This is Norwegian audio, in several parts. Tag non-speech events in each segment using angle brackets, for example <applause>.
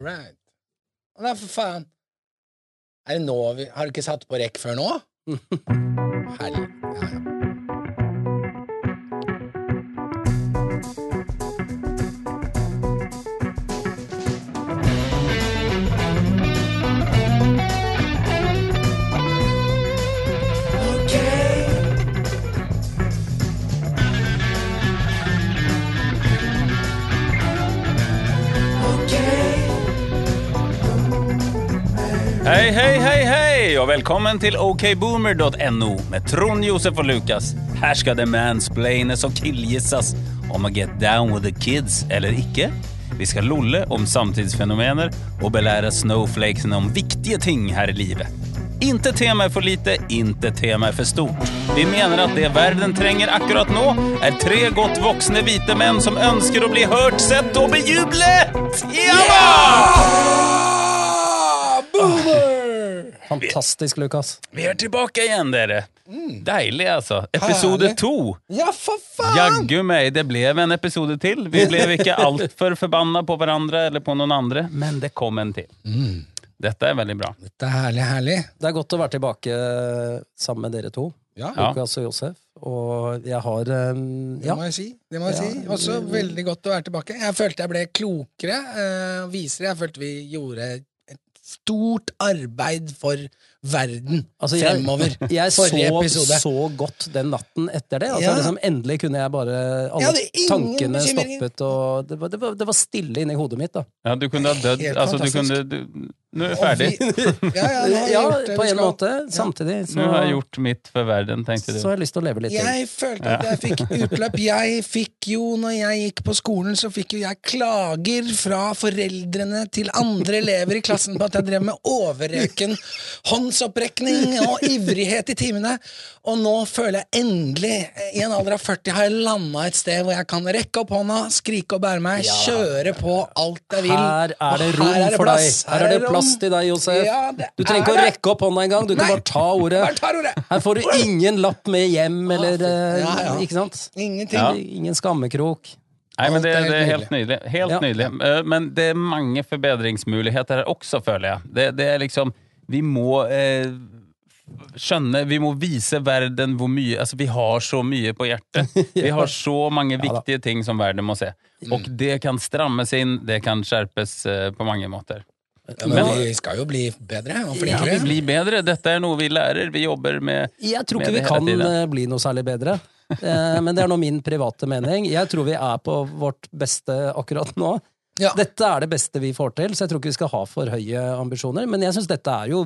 Right. Nei, for faen. Er det nå vi Har du ikke satt på rekk før nå? <laughs> Herlig. Ja, ja. Og velkommen til okboomer.no med Trond, Josef og Lukas. Her skal det mansplaines og killgissas om å get down with the kids eller ikke. Vi skal lolle om samtidsfenomener og belære snowflakesene om viktige ting her i livet. Inte tema er for lite, inte tema er for stort. Vi mener at det verden trenger akkurat nå, er tre godt voksne hvite menn som ønsker å bli hørt, sett og bejublet! Ja! Boomer! Fantastisk, Lukas. Vi er tilbake igjen, dere. Deilig, altså. Episode to. Ja, for faen! Jaggu meg, det ble en episode til. Vi ble ikke altfor forbanna på hverandre eller på noen andre, men det kom en til. Dette er veldig bra. Dette er herlig, herlig. Det er godt å være tilbake eh, sammen med dere to, Ja, Ja. Lukas og Josef. Og jeg har eh, det må jeg si. Det må jeg Ja. si. Også veldig godt å være tilbake. Jeg følte jeg ble klokere, Uh, visere. Jeg følte vi gjorde stort arbeid for verden altså jeg, fremover. <laughs> jeg Forrige så episode. så godt den natten etter det. Altså, Ja. liksom, endelig kunne jeg bare Alle Jeg tankene stoppet, og det var, det, var, det var stille inni hodet mitt. da Ja, du kunne ha dødd. Altså, du kunne du, Nå er jeg ferdig. <laughs> vi- ja, ja, Ja, på en skal. måte. Samtidig så, Nå har jeg gjort mitt for verden, tenkte du. så har jeg lyst til å leve litt til. Jeg følte at jeg fikk utløp. Jeg fikk jo, når jeg gikk på skolen, så fikk jo jeg klager fra foreldrene til andre elever i klassen på at jeg drev med overrøken håndsopprekning og ivrighet i timene. Og nå føler jeg endelig, i en alder av 40, har jeg landa et sted hvor jeg kan rekke opp hånda, skrike og bære meg, kjøre på alt jeg vil. Her er det rom er det for deg. Her er det plass til deg, Josef. Ja, Du trenger ikke å rekke opp hånda engang. Du kan Nei. bare ta ordet. Bare ordet. Her får du ingen lapp med hjem, eller eh, Ja, ja. Ikke sant? Ingenting. Ja. Ingen skammekrok. Nei, men det, det er helt helt nydelig. Helt nydelig. Eh, Men det er mange forbedringsmuligheter her også, føler jeg. Det, det er liksom Vi må eh, skjønne Vi må vise verden hvor mye Altså, vi har så mye på hjertet. <laughs> Vi har så mange viktige ting som verden må se. Og det kan strammes inn, det kan skjerpes eh, på mange måter. Ja, men vi skal jo bli bedre og Ja, vi blir bedre. Dette er noe vi lærer. Vi jobber med Jeg tror ikke vi kan tiden. eh, bli noe særlig bedre. Eh, Men det er nå min private mening. Jeg tror vi er på vårt beste akkurat nå. Ja. Dette er det beste vi får til, så jeg tror ikke vi skal ha for høye ambisjoner. Men jeg syns dette er jo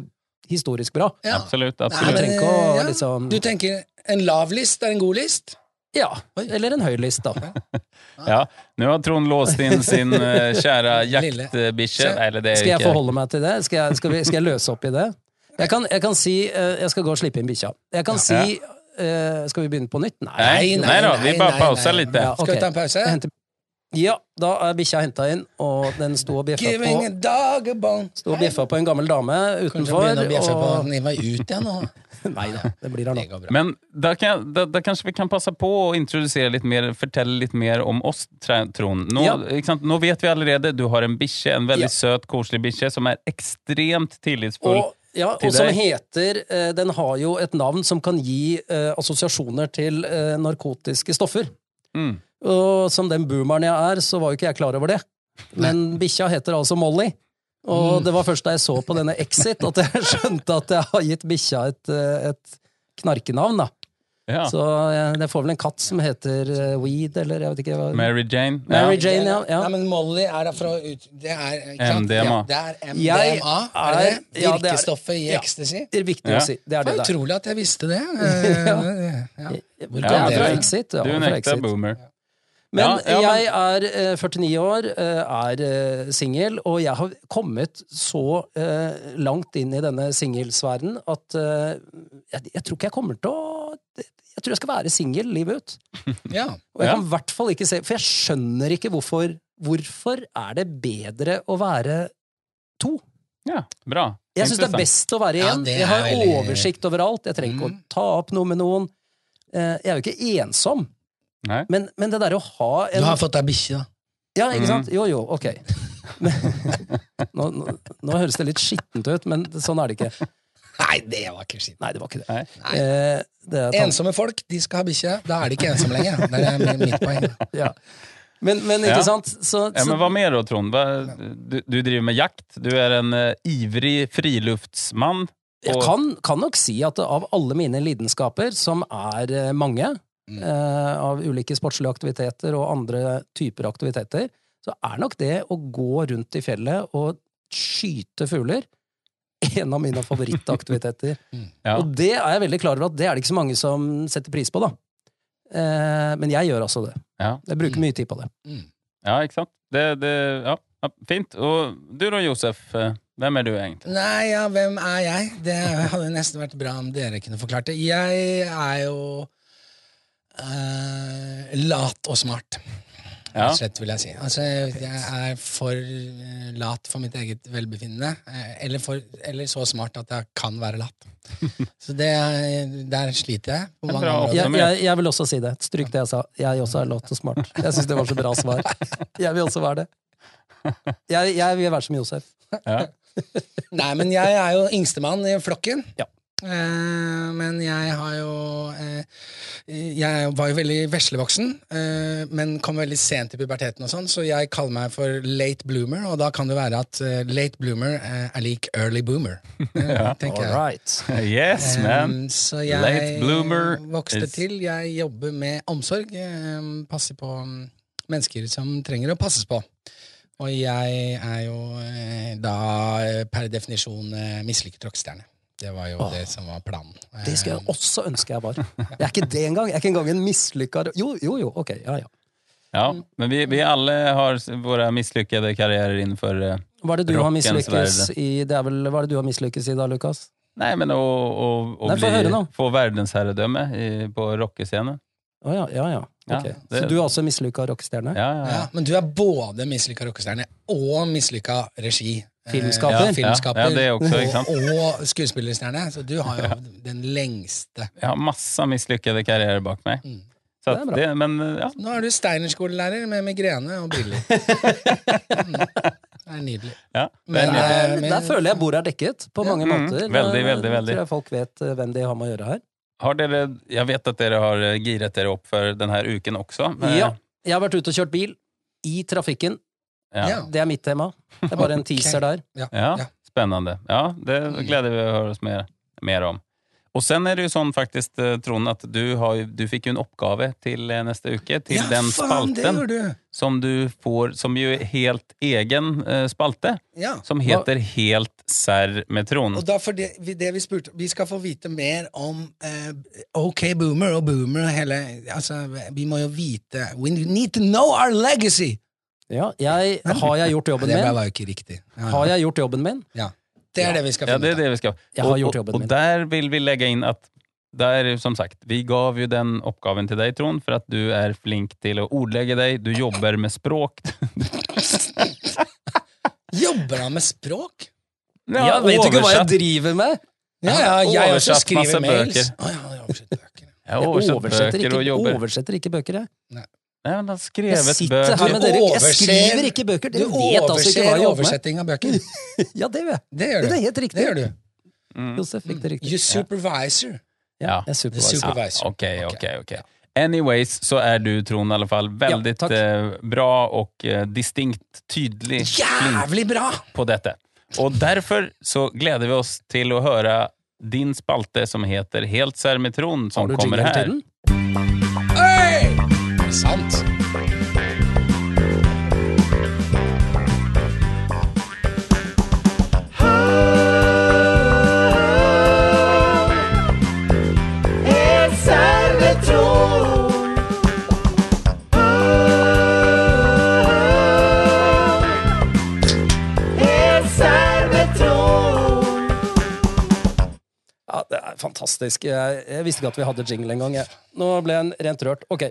historisk bra. Ja. Absolutt. Absolutt. Du men, å ja. liksom Du tenker en lav list er en god list? Ja. Eller en høy list, da. <laughs> Ja, Nå har Trond låst inn sin eh, kjære <laughs> jaktbikkje. Eller det er Skal jeg ikke forholde meg til det? Skal jeg, skal vi, skal jeg løse opp i det? Jeg kan, jeg kan si eh, Jeg skal gå og slippe inn bikkja. Jeg kan si uh, Skal vi begynne på nytt? Nei. Nei, nei da, vi bare pauser litt. Ja, Skal vi ta en pause? Ja, da er bikkja henta inn, og den sto og bjeffa på, sto og bjeffa på en gammel dame utenfor. Kanskje bjeffe på Og... den var ut igjen nå. <laughs> Nei da, det blir her nå. Men da, kan, da, da kanskje vi kan passe på å introdusere litt mer, fortelle litt mer om oss, Trond. Nå, Ja. ikke sant? Nå vet vi allerede du har en bikkje, en veldig Ja. søt, koselig bikkje, som er ekstremt tillitsfull. Og, ja, og som heter eh, Den har jo et navn som kan gi eh, assosiasjoner til eh, narkotiske stoffer. Mm. Og som den boomeren jeg er, så var jo ikke jeg klar over det. Men bikkja heter altså Molly. Og Mm. det var først da jeg så på denne Exit at jeg <laughs> skjønte at jeg har gitt bikkja et, eh, et knarkenavn. da. Ja. Så jeg, det får vel en katt som heter eh, Weed, eller jeg vet ikke hva Mary Jane. Mary ja. Jane, ja. ja. Nei, men Molly er da fra ut... Det er? MDMA. Ja, det er MDMA. Er det er- det? ja, det er- Virkestoffet i ja. ecstasy? Det er viktig Ja. å si. Det er Det der. utrolig at jeg visste det. <laughs> Eh, ja. Hvor Ja, det er fra Exit. Ja, Du er en ekte Exit. boomer. Men, Ja, ja, men- jeg er eh, 49 år, eh, er eh, singel, og jeg har kommet så eh, langt inn i denne singelsfæren at eh, jeg, tror ikke jeg kommer til å Jeg tror jeg skal være singel livet ut. <laughs> ja. Og jeg kan i hvert fall ikke se For jeg skjønner ikke hvorfor Hvorfor er det bedre å være to? Ja, bra. Jeg syns det er best å være én. jeg har veldig- oversikt over alt. Jeg trenger ikke Mm. å ta opp noe med noen. Eh, jeg er jo ikke ensom. Nei. Men, men det derre å ha en Du har fått deg bikkje, da. Ja, ikke Mm. sant? Jo, jo, ok. <laughs> Nå, nå, nå høres det litt skittent ut, men sånn er det ikke. Nei, det var ikke skittent. Nei, det var ikke det. Nei. Eh, det er Ensomme folk, de skal ha bikkje. Da er de ikke ensomme lenger. Det er mi- mitt <laughs> poeng. ja. Men, men ikke Ja. sant? Så, Ja, men hva mer da, Trond? Hva, du, du driver med jakt. Du er en uh, ivrig friluftsmann. jeg kan, kan nok si at av alle mine lidenskaper, som er uh, mange, Mm. eh, av ulike sportslige aktiviteter og andre typer aktiviteter, så er nok det å gå rundt i fjellet og skyte fugler <laughs> en av mine favorittaktiviteter. <laughs> Ja. Og det er jeg veldig klar over at det er det ikke så mange som setter pris på, da. Eh, men jeg gjør altså det. Ja. Jeg bruker mye tid på det. Mm. ja, ikke sant? Det, det, ja, ja, fint. Og du da, Josef? eh, Hvem er du egentlig? Nei, ja, hvem er jeg? Det hadde nesten vært bra om dere kunne forklart det. Jeg er jo eh, lat og smart, Ja. slett, vil jeg si. Altså, jeg er for eh, lat for mitt eget velbefinnende. eh, eller, for, eller så smart at jeg kan være lat. <laughs> Så det, der sliter jeg. På er mange bra. Jeg, jeg- jeg, jeg vil også si det. Stryk det jeg sa. Jeg også er lat og smart. Jeg syns det var så bra svar. <laughs> Jeg vil også være det. Jeg, jeg vil være som Josef. Ja. <laughs> Nei, men jeg er jo yngstemann i flokken. Ja. Eh, men jeg har jo eh, Jeg var jo veldig veslevoksen, eh, men kom veldig sent i puberteten, og sånn, så jeg kaller meg for late bloomer, og da kan det være at eh, late bloomer eh, er lik early boomer. <laughs> Eh, tenker jeg. right. <laughs> Yes, man. Så jeg Late bloomer vokste is- til. Jeg jobber med omsorg. Passer på um, mennesker som trenger å passes på. Og jeg er jo eh, da per definisjon eh, mislykket rockestjerne. Det var jo Åh. det som var planen. Det skulle jeg Um, også ønske jeg var. Jeg er ikke det engang. Jeg er ikke engang en mislykka Jo, jo, jo. Ok, ja, ja. Ja, men vi, vi alle har våre mislykkede karrierer innenfor eh, Hva er det du har Rockens mislykkes verden. i det er vel, Hva er det du har mislykkes i da, Lukas? Nei, men å, å, å Nei, få bli, få verdensherredømme i- på rockescenen. Å ja, ja, ja. Ja, Ok. det- Så du er også mislykka rockestjerne? Ja, ja, ja, ja. men du er både mislykka rockestjerne og mislykka regi. Eh, Filmskaper. Ja, filmskaper Ja, ja, det også, ikke sant? og, og skuespillerstjerne. Så du har jo den lengste. Jeg har masse mislykkede karrierer bak meg. Mm. Så Det er bra. det, men ja, Nå er du Steiner-skolelærer med migrene og briller. <laughs> Mm. Det er nydelig. ja. Men, Den- eh, Der, men- der føler jeg bordet er dekket, på mange Mm, måter. veldig, Eh, veldig, veldig. Tror jeg folk vet eh, hvem de har med å gjøre her. har dere, jeg vet at dere har eh, giret dere opp for denne uken også. men- Ja. Jeg har vært ute og kjørt bil. I trafikken. Ja. Det er mitt tema. Det er bare en <laughs> teaser der. Ja. Ja, Ja. Ja, det gleder vi å høre oss mer, mer om. Og sen er det jo sånn faktisk, eh, Trond, at du, har, du fikk jo en oppgave til eh, neste uke, til ja, den faen, spalten du! som du får, som jo er helt egen eh, spalte, Ja. som heter Helt serr med Trond. Og da for det, vi- det vi spurte Vi skal få vite mer om eh, OK Boomer og Boomer og hele Altså, vi må jo vite We need to know our legacy! Ja, jeg, har jeg gjort jobben <laughs> min? Det var jo ikke riktig. Ja, Har jeg gjort jobben min? ja. Det er det vi skal finne. Ja, det er det vi skal. Jeg har gjort og, og, og der vil vi legge inn at der, som sagt, vi gav jo den oppgaven til deg, Trond, for at du er flink til å ordlegge deg. Du jobber med språk. <laughs> Jobber han med språk? Ja, vet du ikke hva jeg driver med? Ja, ja, jeg også Oversatt masse skriver mails. bøker. Å, ja, jeg har oversett bøker. Jeg har oversatt oversetter ikke, oversetter ikke bøker, jeg. Nei, men han har Jeg skrevet sitter bøker. med dere. Jeg skriver ikke bøker. Du vet altså ikke hva jeg jobber med. oversetting av bøker. <laughs> Ja, det gjør jeg. Det gjør Det du. er helt riktig. Det gjør du. Mm. Josef fikk det riktig. You supervisor. Ja. Jeg supervisor. supervisor. Ja. Ok, ok, ok. Anyways så er du, Trond, i alle fall veldig ja, eh, bra og eh, distinkt tydelig Jævlig bra! på dette. Og derfor så gleder vi oss til å høre din spalte som heter Helt serr med Trond, som Har du kommer jingle her. til den? Hey! Er det sant? Fantastisk. Jeg, jeg visste ikke at vi hadde jingle engang. Nå ble jeg rent rørt. Ok,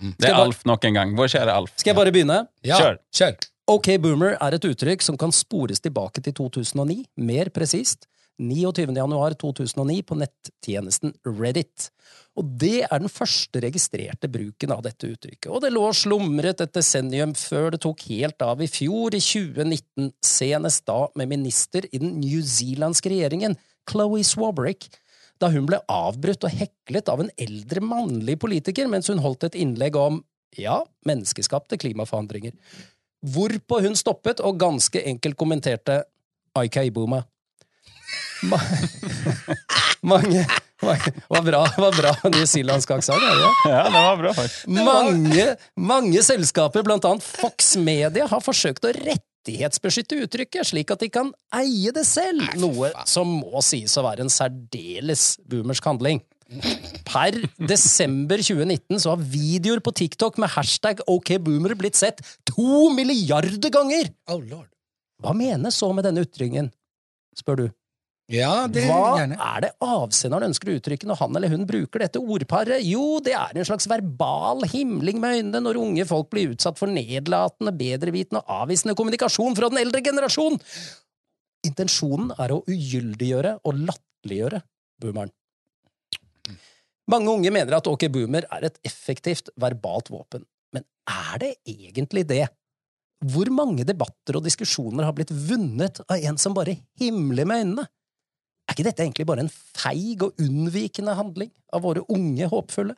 Det er Alf nok en gang. Vår kjære Alf. Skal jeg bare begynne? Ja, Kjør. Kjør. OK boomer er et uttrykk som kan spores tilbake til 2009, mer presist 29. januar 2009 på nettjenesten Reddit. Og det er den første registrerte bruken av dette uttrykket. Og det lå og slumret et desennium før det tok helt av i fjor, i 2019, senest da med minister i den newzealandske regjeringen, Chloé Swabrick, da hun ble avbrutt og heklet av en eldre mannlig politiker mens hun holdt et innlegg om, ja, menneskeskapte klimaforandringer. Hvorpå hun stoppet og ganske enkelt kommenterte IK Booma. Ma <laughs> mange, mange Var bra, var bra newzealandsk aksent, er det? Ja, det var bra, faktisk. Mange, mange selskaper, blant annet Fox Media, har forsøkt å rettighetsbeskytte uttrykket, slik at de kan eie det selv, noe som må sies å være en særdeles boomersk handling. Per desember 2019 så har videoer på TikTok med hashtag OKBoomer blitt sett to milliarder ganger! Oh lord. Hva menes så med denne ytringen, spør du? Ja, det Hva gjerne. er det avsenderen ønsker å uttrykke når han eller hun bruker dette ordparet? Jo, det er en slags verbal himling med øynene når unge folk blir utsatt for nedlatende, bedrevitende og avvisende kommunikasjon fra den eldre generasjon. Intensjonen er å ugyldiggjøre og latterliggjøre boomeren. Mange unge mener at OK Boomer er et effektivt verbalt våpen, men er det egentlig det? Hvor mange debatter og diskusjoner har blitt vunnet av en som bare himler med øynene? Er ikke dette egentlig bare en feig og unnvikende handling av våre unge håpfulle?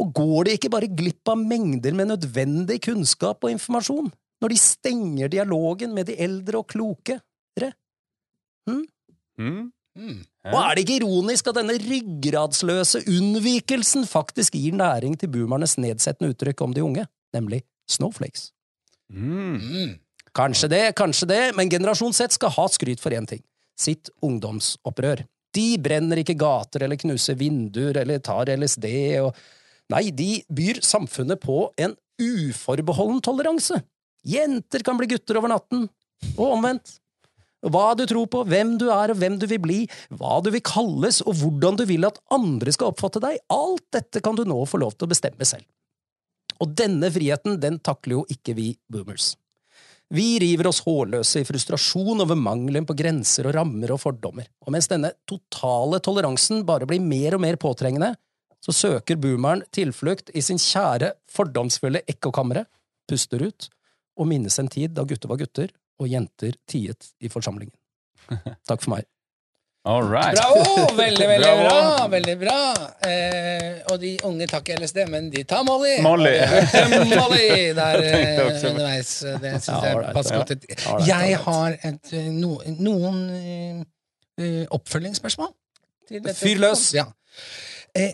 Og går de ikke bare glipp av mengder med nødvendig kunnskap og informasjon når de stenger dialogen med de eldre og kloke? Mm. Mm. Og er det ikke ironisk at denne ryggradsløse unnvikelsen faktisk gir næring til boomernes nedsettende uttrykk om de unge, nemlig snowflakes? Mm. Mm. Kanskje det, kanskje det, men generasjon Z skal ha skryt for én ting – sitt ungdomsopprør. De brenner ikke gater eller knuser vinduer eller tar LSD og Nei, de byr samfunnet på en uforbeholden toleranse. Jenter kan bli gutter over natten, og omvendt. Hva du tror på, hvem du er og hvem du vil bli, hva du vil kalles og hvordan du vil at andre skal oppfatte deg, alt dette kan du nå få lov til å bestemme selv. Og denne friheten, den takler jo ikke vi boomers. Vi river oss hårløse i frustrasjon over mangelen på grenser og rammer og fordommer, og mens denne totale toleransen bare blir mer og mer påtrengende, så søker boomeren tilflukt i sin kjære, fordomsfulle ekkokamre, puster ut og minnes en tid da gutter var gutter og jenter tiet i forsamlingen. <laughs> Takk for meg. All right. Bravo! Veldig, veldig Bravo. bra. Veldig bra. Eh, og de unge tar ikke LSD, men de tar Molly. Molly. <laughs> Molly der <laughs> eh, underveis. Det syns Ja, jeg ålreit, passer ja. godt. ut. right, Jeg har et, eh, no, noen eh, eh, oppfølgingsspørsmål. Fyr løs. Ja. Eh,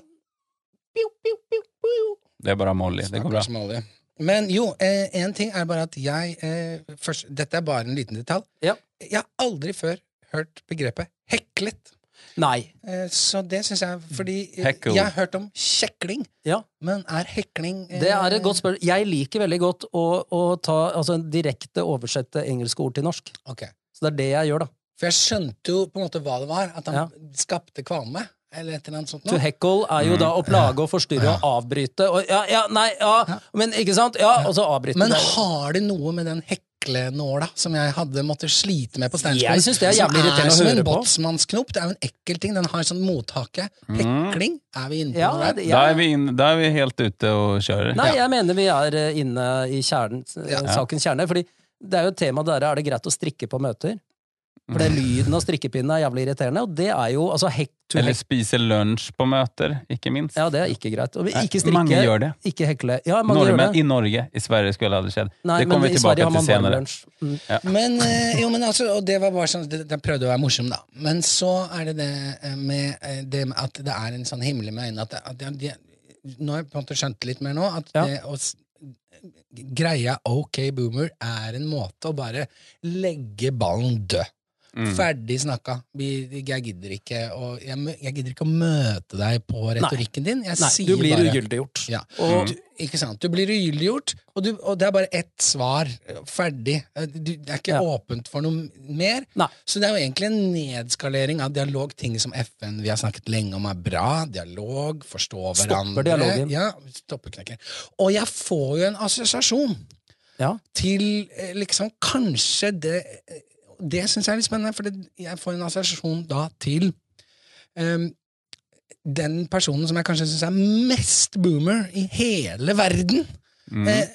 piu, piu, piu, piu. Det er bare Molly. Det går bra. Molly. Men jo, eh, en ting er bare at jeg eh, først, Dette er bare en liten detalj. Ja. Jeg har aldri før hørt begrepet heklet. Nei. Eh, Så det syns jeg Fordi eh, Heckle. jeg har hørt om kjekling, Ja. men er hekling eh, Det er et godt spørsmål. Jeg liker veldig godt å, å ta, altså, direkte oversette engelske ord til norsk. Ok. Så det er det jeg gjør, da. For jeg skjønte jo på en måte hva det var. At han Ja. skapte kvalme. Eller et eller annet sånt. To heckle er jo da å plage og forstyrre og avbryte. Og, ja, ja, nei, ja, men ikke sant? Ja, og så avbryte. Men har det noe med den heklenåla som jeg hadde måttet slite med på Steinerskolen? Jeg synes det er jævlig irriterende å som en på. båtsmannsknop. Det er jo en ekkel ting. Den har sånn mothake. Hekling? Er vi inne på Ja, noe der? det- Da er vi, inn, da er vi helt ute og kjører. Nei, jeg mener vi er eh, inne i kjernen, eh, Ja. sakens kjerne. Fordi det er jo et tema der er det greit å strikke på møter. For det lyden av strikkepinnen er jævlig irriterende, og det er jo altså hekk to Eller spise lunsj på møter, ikke minst. Ja, det er ikke greit. Og ikke strikke, mange gjør det. ikke hekle. Ja, mange gjør det. i Norge. I Sverige skulle det aldri skjedd. Nei, det kommer vi tilbake til senere. Mm. Ja. Men, eh, jo, men altså, og det var bare sånn, det- prøvde å være morsom, da. Men så er det det eh, med eh, det med at det er en sånn himmel med øynene at, det, at det, de, Nå har jeg på en måte skjønt litt mer nå. At Ja. det å Greia OK Boomer er en måte å bare legge ballen død. Mm. Ferdig snakka. Jeg gidder ikke å, jeg, jeg gidder ikke å møte deg på retorikken din. Jeg Nei, du blir bare ugyldiggjort. ja. Og Du, ikke sant? Du blir ugyldiggjort, og, du, og det er bare ett svar. Ferdig. Du, det er ikke Ja. åpent for noe mer. Nei. Så det er jo egentlig en nedskalering av dialog. Ting som FN vi har snakket lenge om er bra. Dialog, forstå Stopper hverandre. dialogen. Ja, stopper. Og jeg får jo en assosiasjon ja. til eh, liksom kanskje det Det syns jeg er litt spennende, for jeg får en assosiasjon da til um, den personen som jeg kanskje syns er mest boomer i hele verden. Eh,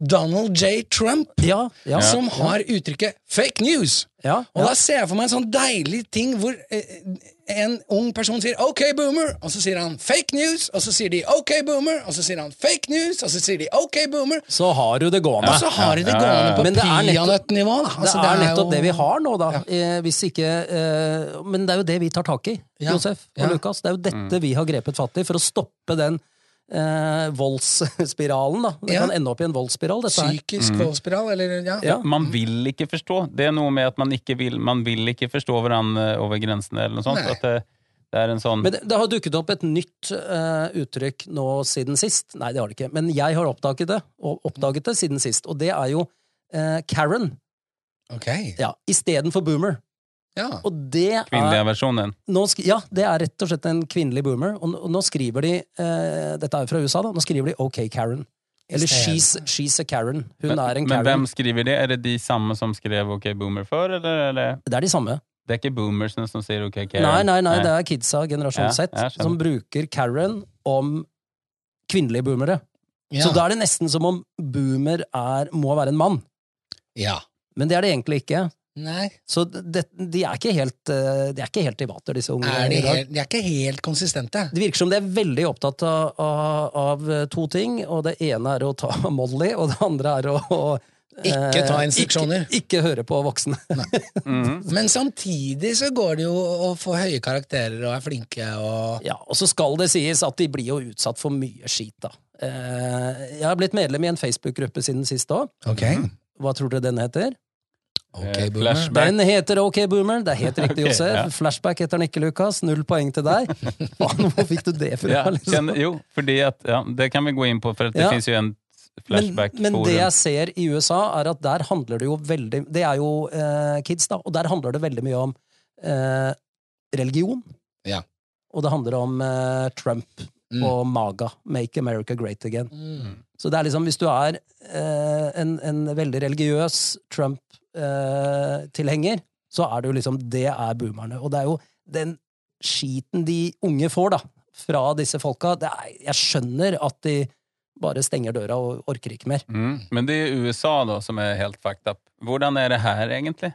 Donald J. Trump, Ja, ja, som har uttrykket 'fake news'. ja, Og ja. da ser jeg for meg en sånn deilig ting hvor eh, en ung person sier 'ok, boomer', og så sier han 'fake news', og så sier de 'ok, boomer', og så sier han 'fake news', og så sier de 'ok, boomer'. Så har du det gående. Og så har du det Ja, ja, ja. gående på Men det er nettopp- peanøttnivå. Altså, det er nettopp jo- det vi har nå, da. Eh, hvis ikke, eh, men det er jo det vi tar tak i, Ja. Josef og Ja. Lukas. Det er jo dette vi har grepet fatt i for å stoppe den eh, voldsspiralen. da. Det Ja. kan ende opp i en voldsspiral, dette her. Psykisk voldsspiral, eller ja. Ja. Man vil ikke forstå. Det er noe med at man ikke vil, man vil ikke forstå hverandre over grensene, eller noe sånt. Nei. At det, det er en sånn Men det, det har dukket opp et nytt uh, uttrykk nå siden sist. Nei, det har det ikke. Men jeg har oppdaget det, og oppdaget det siden sist. Og det er jo uh, Karen Ok. ja, istedenfor boomer. Ja. Og det er kvinnelige versjonen. nå sk Ja, det er rett og slett en kvinnelig boomer. Og, og nå skriver de eh, Dette er jo fra USA, da. Nå skriver de OK Karen. Eller she's, she's a Karen. Hun Men, er en Karen. men hvem skriver det? Er det de samme som skrev OK Boomer før, eller? eller? Det er de samme. Det er ikke boomersene som sier OK Karen? Nei, nei, nei, det er kidsa, generasjon Ja, Z, som bruker Karen om kvinnelige boomere. Ja. Så da er det nesten som om boomer er, må være en mann. ja. Men det er det egentlig ikke. Nei. Så det, de, er ikke helt, eh, de er ikke helt i vater, disse unge. Er de, helt, de er ikke helt konsistente. Det virker som de er veldig opptatt av, av, av to ting, og det ene er å ta <laughs> Molly, og det andre er å, å Ikke ta eh, instruksjoner. Ikke, ikke høre på voksne. Mhm. Men samtidig så går det jo å få høye karakterer og er flinke og Ja, og så skal det sies at de blir jo utsatt for mye skit, da. Eh, Jeg har blitt medlem i en Facebook-gruppe siden sist òg. Okay. Hva tror dere den heter? Eh, flashback. Den heter OK Boomer. Det er helt riktig, <laughs> okay, Josef. ja. Flashback heter den ikke, Lukas. Null poeng til deg. <laughs> Faen, hvor fikk du det fra? Ja, liksom? kjenne, jo, fordi at, ja, det kan vi gå inn på, for at det Ja. finnes jo en flashback men det jeg ser i USA, er at der handler det jo veldig Det er jo eh, kids, da, og der handler det veldig mye om eh, religion. Ja. Og det handler om eh, Trump Mm. og MAGA, Make America Great Again. Mm. Så det er liksom, hvis du er eh, en, en veldig religiøs Trump-tilhenger, så er det jo liksom Det er boomerne. Og det er jo den skiten de unge får, da, fra disse folka. Er, jeg skjønner at de bare stenger døra og orker ikke mer. Mm. Men det er USA da som er helt fucked up. Hvordan er det her egentlig?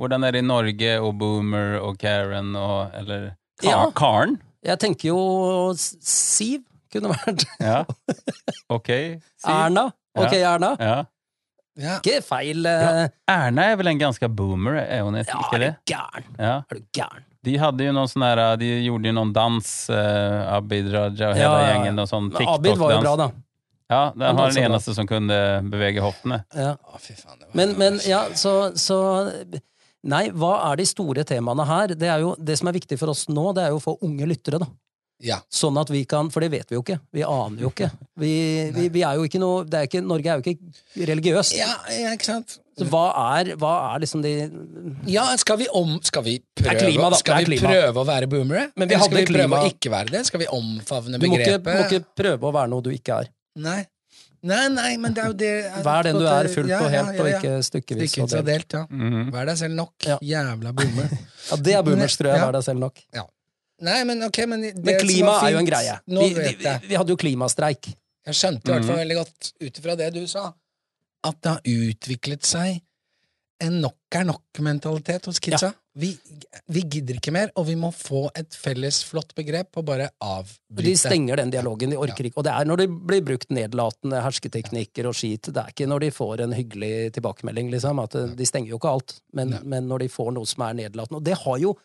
Hvordan er det i Norge og Boomer og Karen og eller Ka Ja. Karen? Jeg tenker jo Siv kunne vært Ja. <laughs> Ok. Siv. Erna. Ok, Erna. Ja. Ja. Ikke feil ja. Erna er vel en ganske boomer, er hun ikke Ja, det? gæren? Ja. Er du gæren? De hadde jo noen sånne her, de gjorde jo noen dans, uh, Abid Raja og hele Ja, gjengen, og sånn Abid var jo bra, da. Ja, det var den bra. eneste som kunne bevege hoftene. Ja. Å, fy faen. Det var Men, men ja, så, så Nei, hva er de store temaene her? Det, er jo, det som er viktig for oss nå, det er jo å få unge lyttere, da. Ja. Sånn at vi kan For det vet vi jo ikke. Vi aner jo ikke. Vi, <laughs> vi, vi er jo ikke noe det er ikke, Norge er jo ikke religiøst. ja, ja, ikke sant? Så hva er, hva er liksom de Ja, skal vi om Skal vi prøve, klima, skal vi prøve å være boomere? Men vi Eller hadde skal vi prøve klima- å ikke være det? Skal vi omfavne begrepet? Du må ikke, må ikke prøve å være noe du ikke er. Nei. Nei, nei, men det er jo det Vær den du er, fullt Ja, og ja, helt, ja, og ikke stykkevis Stykkevis og og delt. delt, ja. Mhm. Vær deg selv nok. Ja. Jævla boomer. <laughs> Ja, det er boomers, tror jeg. Ja. Vær deg selv nok. Nei, men ok, men det Men som klima fint, er jo en greie. Vi, vi, vi hadde jo klimastreik. Jeg skjønte i hvert fall Mhm. veldig godt, ut ifra det du sa, at det har utviklet seg en nok er nok-mentalitet hos kidsa. Vi, vi gidder ikke mer, og vi må få et felles flott begrep og bare avbryte. De stenger den dialogen. De orker ikke. Og det er når det blir brukt nedlatende hersketeknikker og skit. Det er ikke når de får en hyggelig tilbakemelding, liksom. At eh, de stenger jo ikke alt. Men, men når de får noe som er nedlatende. Og det har jo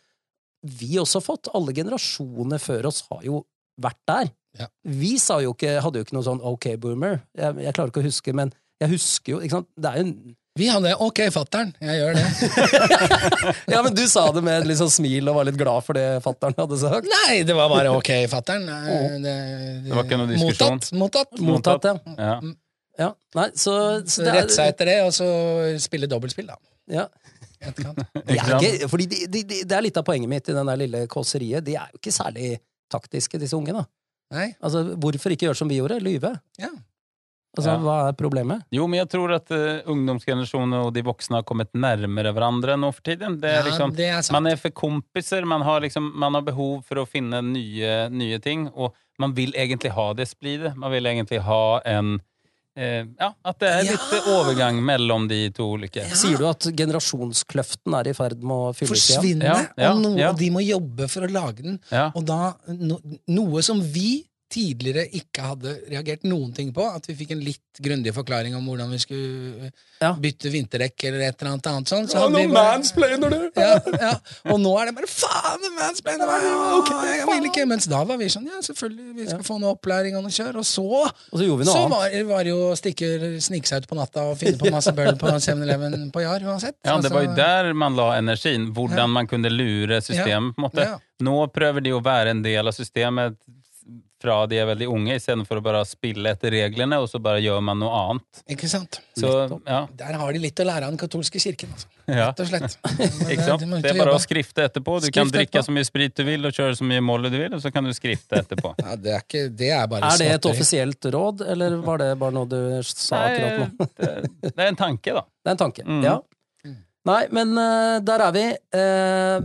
vi også fått. Alle generasjoner før oss har jo vært der. Ja. Vi sa jo ikke, hadde jo ikke noe sånn OK, boomer. Jeg, jeg klarer ikke å huske, men jeg husker jo ikke sant? Det er jo en Vi hadde ok, fatter'n, jeg gjør det. <laughs> Ja, men du sa det med et litt sånn smil og var litt glad for det fattern hadde sagt. Nei, det var bare ok, fatter'n. Å. Det, Det var ikke noe diskusjon. Mottatt. mottatt. Mottatt, ja. Ja. ja. Nei, så, så det Rette seg er etter det, og så spille dobbeltspill, da. ja. <laughs> De er ikke, fordi de, de, de, Det er litt av poenget mitt i den der lille kåseriet. De er jo ikke særlig taktiske, disse unge. Nei? Altså, Hvorfor ikke gjøre som vi gjorde? Lyve. Ja. Altså, Ja. Hva er problemet? Jo, men jeg tror at uh, ungdomsgenerasjonen og de voksne har kommet nærmere hverandre nå for tiden. Det er Ja, liksom, det er sant. man er for kompiser, man har, liksom, man har behov for å finne nye, nye ting, og man vil egentlig ha det splidet. Man vil egentlig ha en eh, Ja, at det er Ja. litt overgang mellom de to ulike. Ja. Sier du at generasjonskløften er i ferd med å fylle? Forsvinne, Ja, ja, og, noen ja. og de må jobbe for å lage den. Ja. Og da no, Noe som vi tidligere ikke hadde reagert noen ting på, at vi fikk en litt grundig forklaring om hvordan vi skulle Ja. bytte vinterdekk eller et eller annet annet sånn. Så hadde vi bare, mansplainer du! ja, ja. Og nå er det bare faen, mansplainer meg! Okay, jeg vil ikke. Mens da var vi sånn, ja, selvfølgelig, vi skal få noe opplæring og noe kjør. Og så, Og så vi noe så var, var det jo å stikke, snike seg ut på natta og finne på masse <laughs> bøll på 7-Eleven på Jar uansett. Ja, det var jo der man la energien. Hvordan Ja. man kunne lure systemet. på en måte. Ja. Nå prøver de å være en del av systemet fra de er veldig unge, istedenfor å bare spille etter reglene, og så bare gjør man noe annet. Ikke sant? Så, ja, Der har de litt å lære av den katolske kirken, altså. ja. Rett og slett. <laughs> Ikke sant? De Det er bare jobbe. å skrifte etterpå. Du kan drikke etterpå. så mye sprit du vil, og kjøre så mye molle du vil, og så kan du skrifte etterpå. Ja, det er ikke Det er bare Er det et offisielt råd, eller var det bare noe du sa akkurat nå? Det, det er en tanke, da. Det er en tanke. Mm. Ja. Nei, men eh, der er vi. Eh,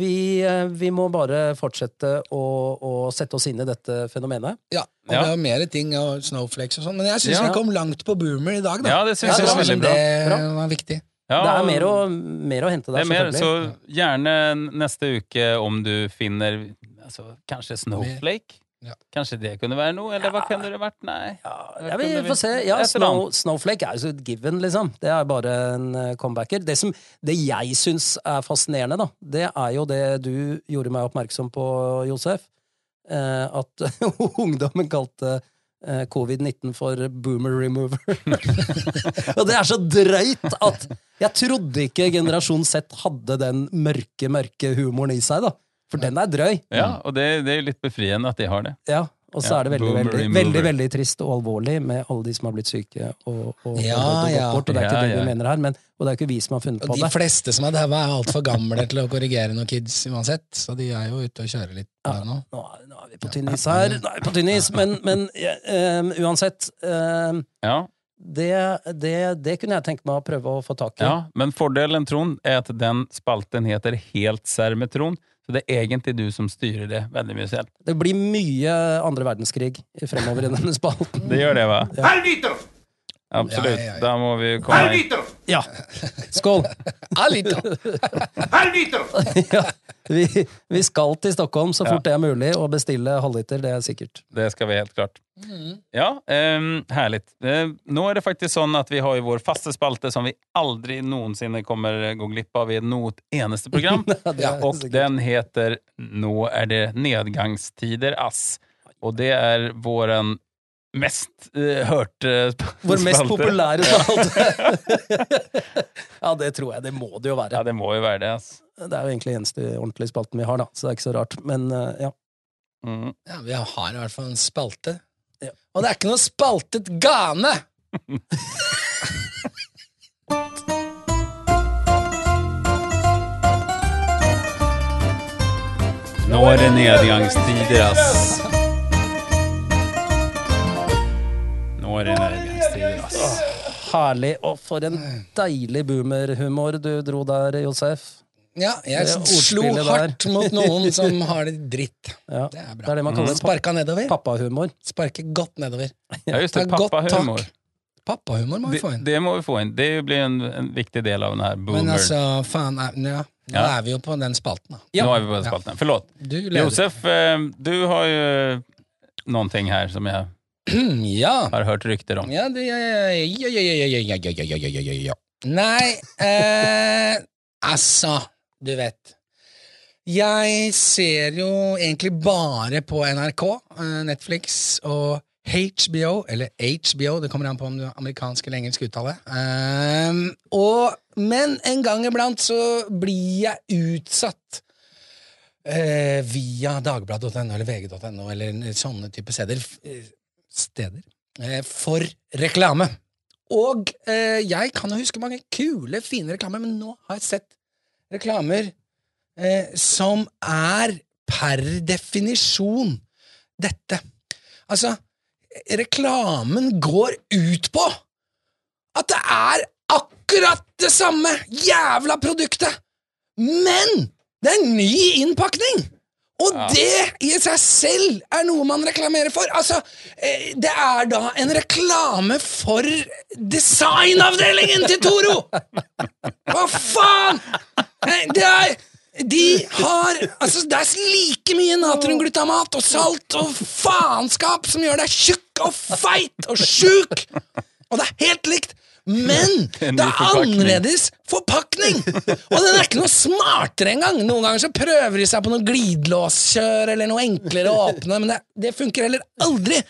vi. eh, vi må bare fortsette å, å sette oss inn i dette fenomenet. Ja, og Ja. det er mer ting og snowflakes og sånn, men jeg syns Ja. vi kom langt på boomer i dag, da. Ja, det synes jeg synes veldig bra. det Bra. var viktig. Ja, det er mer å, mer å hente det der, er mer, selvfølgelig. så gjerne neste uke om du finner altså, kanskje Snowflake. Ja. Kanskje det kunne være noe, eller hva kunne det vært? Nei. Ja, vi får se. Ja, Snow. Snowflake er jo så et given, liksom. Det er bare en eh, comebacker. Det, som, det jeg syns er fascinerende, da, det er jo det du gjorde meg oppmerksom på, Josef. Eh, at <laughs> ungdommen kalte eh, covid-19 for boomer remover. <laughs> Og det er så drøyt at jeg trodde ikke generasjon Z hadde den mørke, mørke humoren i seg, da. For den er drøy. Ja, og det, det er litt befriende at de har det. Ja, og så Ja, er det veldig, veldig, veldig, veldig trist og alvorlig med alle de som har blitt syke og, og, Ja, og, gått ja. bort. Og det er ikke Ja, det ja. vi mener her, men, og det er ikke vi som har funnet Og på de det. fleste som er daua, er altfor gamle til å korrigere noen kids uansett, så de er jo ute og kjører litt Ja. der nå. Nå, er- nå er vi på tynn is her, nå er vi på tynn is, men, men eh, uansett øh, Ja, det, det, det kunne jeg tenke meg å prøve å få tak i. ja, men fordelen, Trond, er at den spalten heter Helt Trond. Så det er egentlig du som styrer det veldig mye selv. Det blir mye andre verdenskrig fremover i denne spalten. Det gjør det, hva? Arbiter! Absolutt. Ja, ja, ja. Da må vi komme Arbiter! Ja, skål! Alita! Arbiter! <laughs> Ja, vi, vi skal til Stockholm så fort det er mulig og bestille halvliter, det er sikkert. Det skal vi helt klart. Ja, um, herlig. Uh, nå er det faktisk sånn at vi har jo vår faste spalte som vi aldri noensinne kommer gå glipp av i noe eneste program. <laughs> Ja, Og sikkert. den heter Nå er det nedgangstider, ass. Og det er våren mest uh, hørte spalte. <laughs> Vår mest populære spalte. <laughs> ja, det tror jeg. Det må det jo Ja, være. det må jo være det, altså. Det er jo egentlig eneste ordentlige spalten vi har, da, så det er ikke så rart. Men uh, ja. Mm. Ja, vi har i hvert fall en spalte. Ja. Og det er ikke noe spaltet gane! Nå er det nedgangstider, ass. Herlig. Og for en deilig boomerhumor du dro der, Josef. Ja, jeg slo der. hardt mot noen som <laughs> har det dritt. Ja, Det er bra. det er det man kaller Sparka nedover. pappahumor. Sparke godt nedover. Ja, just det. Pappahumor. Pappahumor må vi få inn. det må vi få inn. Det blir en, en viktig del av den her Men altså, faen er, ja. Nå er vi jo på den spalten, da. Ja. Nå er vi på den spalten. Forlåt. Josef, eh, du har jo noen ting her som jeg ja. Har hørt rykter om. Ja, det, ja, ja, ja, ja, ja, Nei eh, Altså, du vet. Jeg ser jo egentlig bare på NRK, Netflix og HBO, eller HBO, det kommer an på om du er amerikansk eller engelsk uttale. Um, og, men en gang iblant så blir jeg utsatt uh, via dagbladet.no eller vg.no eller sånne type steder steder eh, for reklame. Og eh, jeg kan jo huske mange kule, fine reklamer, men nå har jeg sett reklamer eh, som er per definisjon dette. Altså, reklamen går ut på. At det er akkurat det samme jævla produktet, men det er ny innpakning! Og det i seg selv er noe man reklamerer for. Altså, eh, det er da en reklame for designavdelingen til Toro! Hva faen?! Nei, Det er De har Altså, det er like mye natriumglutamat og salt og faenskap som gjør deg tjukk og feit og sjuk! Og det er helt likt. Men <laughs> det er annerledes forpakning! Og den er ikke noe smartere engang. Noen ganger så prøver de seg på noe glidelåskjør eller noe enklere å åpne, men det, det funker heller aldri.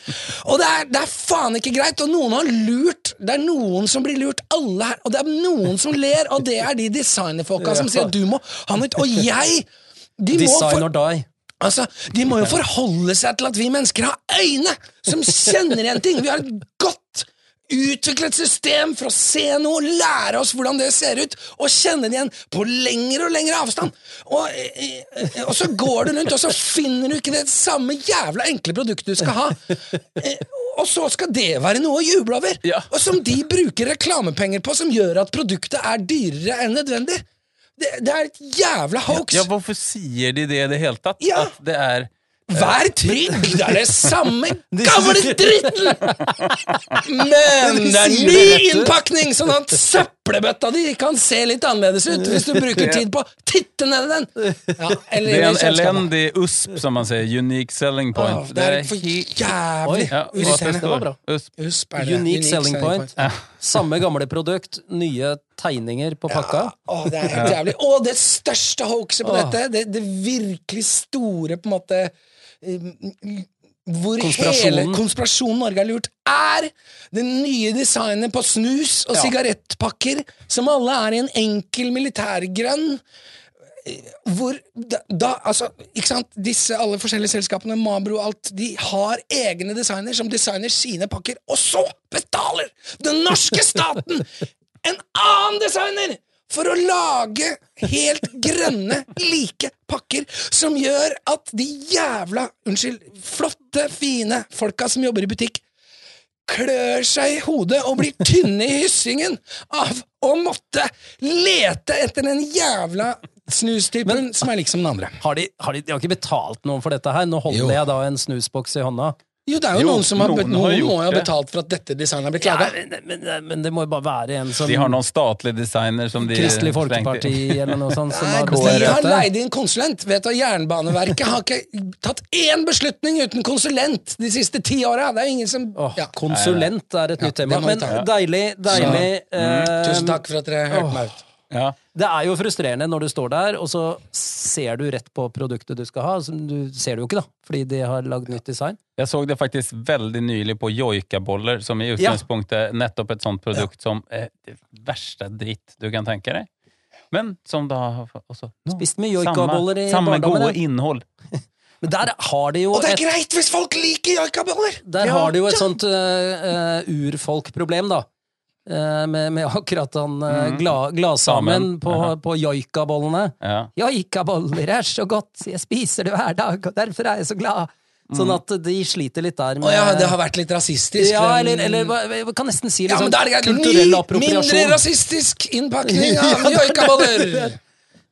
Og det er, det er faen ikke greit, og noen har lurt. Det er noen som blir lurt, alle her, og det er noen som ler, og det er de designerfolka som sier du må ha noe Og jeg de Design or die. Altså, De må jo forholde seg til at vi mennesker har øyne som kjenner igjen ting. Vi har et godt utviklet system for å se noe, lære oss hvordan det ser ut, og kjenne det igjen på lengre og lengre avstand. Og, og så går du rundt, og så finner du ikke det samme jævla enkle produktet du skal ha. Eh, Og så skal det være noe å juble over, Ja. og som de bruker reklamepenger på, som gjør at produktet er dyrere enn nødvendig. Det, det er et jævla hoax. Ja, hvorfor sier de det i det hele tatt? Ja. At det er Vær trygg, <laughs> det er det samme gamle dritten! Men det er ny innpakning, sånn at søppelbøtta di kan se litt annerledes ut hvis du bruker tid på å titte ned i den. Ja, eller Det er en elendig USP, som man sier. Unique selling point. Det er for jævlig ja, irriterende. USP. USP er det. Unique selling point. Samme gamle produkt, nye tegninger på pakka. Åh, det er helt jævlig. Og det største hoaxet på Åh. dette, det, det virkelig store på en måte hvor Konspirasjonen. hele konspirasjonen Norge har lurt, er det nye designet på snus og Ja. sigarettpakker, som alle er i en enkel militærgrønn. eh, Hvor da, da Altså, ikke sant, disse alle forskjellige selskapene, Mabro og alt, de har egne designer som designer sine pakker, og så betaler den norske staten en annen designer for å lage helt grønne, like pakker som gjør at de jævla, unnskyld, flotte, fine folka som jobber i butikk, klør seg i hodet og blir tynne i hyssingen av å måtte lete etter den jævla snustypen som er liksom den andre. Har de, har de, de har ikke betalt noen for dette her? Nå holder Jo. jeg da en snusboks i hånda. Jo, det er jo, Jo, noen som har, noen noen har gjort må jo ha det. betalt for at dette designet er blitt Ja, men, men, men det må jo bare være en som De har noen statlige designer som de Kristelig Folkeparti eller noe sånt som Nei, har de har leid inn konsulent. Vet du, Jernbaneverket har ikke tatt én beslutning uten konsulent de siste ti åra. Det er jo ingen som Åh, ja. konsulent er et nytt tema. Men deilig, deilig, deilig. eh, Tusen takk for at dere hørte meg ut. Ja. Det er jo frustrerende når du står der, og så ser du rett på produktet du skal ha. Som du ser det jo ikke, da, fordi de har lagd nytt design. Jeg så det faktisk veldig nylig på joikaboller, som i utgangspunktet nettopp et sånt produkt som er det verste dritt du kan tenke deg. Men som da også, no, Spist med joikaboller i samme, samme gode innhold. <laughs> Men der har de jo Og det er et, greit hvis folk liker joikaboller! der Ja, har de jo et ja. sånt uh, urfolkproblem, da. Eh, med, med akkurat han mm. gla, gladsamen Samen, på, ja. på joikabollene. Ja. Joikaboller er så godt, jeg spiser det hver dag, og derfor er jeg så glad. Sånn at de sliter litt der med Å ja, det har vært litt rasistisk. Ja, eller, eller jeg kan nesten si ja, liksom, men da er det kulturell appropriasjon. mindre rasistisk innpakning av <laughs> joikaboller!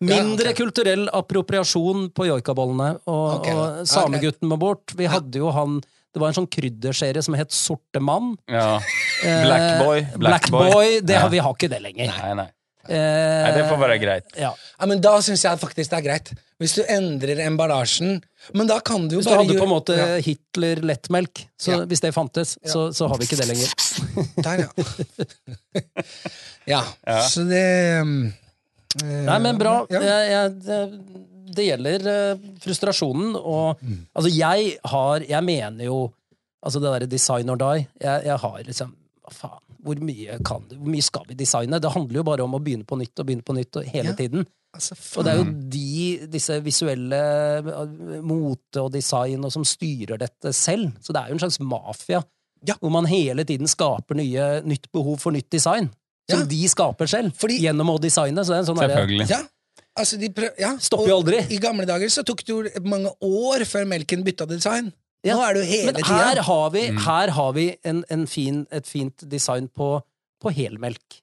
Mindre kulturell appropriasjon på joikabollene, og, okay. og samegutten må bort. Vi hadde jo han Det var en sånn krydderserie som het Sorte mann. ja. Eh, Blackboy. Blackboy, det Ja. har, vi har ikke det lenger. Nei, nei. Eh, nei, det får være greit. Ja. Ja, men Da syns jeg faktisk det er greit. Hvis du endrer emballasjen Men da kan du jo Hvis du bare hadde på en måte ja, Hitler lettmelk, så Ja. hvis det fantes, så, så har vi ikke det lenger. <laughs> Der, <laughs> ja. ja. Så det um, eh, Nei, men bra. Ja. Jeg, jeg, det, gjelder eh, frustrasjonen, og Mm. altså, jeg har Jeg mener jo Altså, det derre design or die jeg, jeg har liksom Hva faen? Hvor mye, kan, hvor mye skal vi designe? Det handler jo bare om å begynne på nytt og begynne på nytt og hele Ja. tiden. Altså, Og det er jo de, disse visuelle eh, mote og design og som styrer dette selv. Så det er jo en slags mafia. Ja. Hvor man hele tiden skaper nye, nytt behov for nytt design. Som Ja. de skaper selv, Fordi- gjennom å designe. Så det er en sånn Selvfølgelig. Selvfølgelig. Ja. Altså, de prøv, ja. Stopper jo og aldri. I gamle dager så tok det jo mange år før melken bytta design. Ja, Nå er det jo hele Men tida. her har vi, Mm. her har vi en, en fin, et fint design på, på helmelk.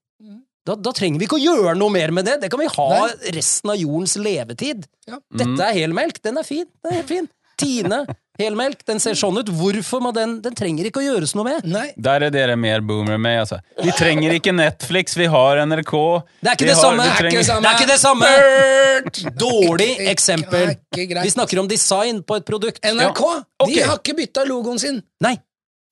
Da, da trenger vi ikke å gjøre noe mer med det. Det kan vi ha resten av jordens levetid. Ja. Dette er helmelk. Den er fin. Den er helt fin. Tine, helmelk. Den ser sånn ut. Hvorfor må den Den trenger ikke å gjøres noe med. Nei. Der er dere mer boomer med, altså. Vi trenger ikke Netflix, vi har NRK. Det er ikke det har- samme. er trenger- ikke det Det er ikke det samme! Dårlig eksempel. Vi snakker om design på et produkt. NRK ok. de har ikke bytta logoen sin! Nei.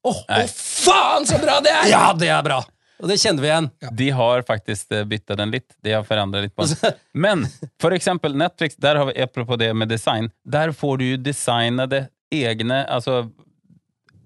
Å, Nei. Å, faen, så bra det er! ja, det er bra! Og det kjenner vi igjen. De har faktisk bytta byttet den litt. De har forandra litt på den. Men for eksempel Netflix, der har vi, apropos det med design, der får du jo designede egne, altså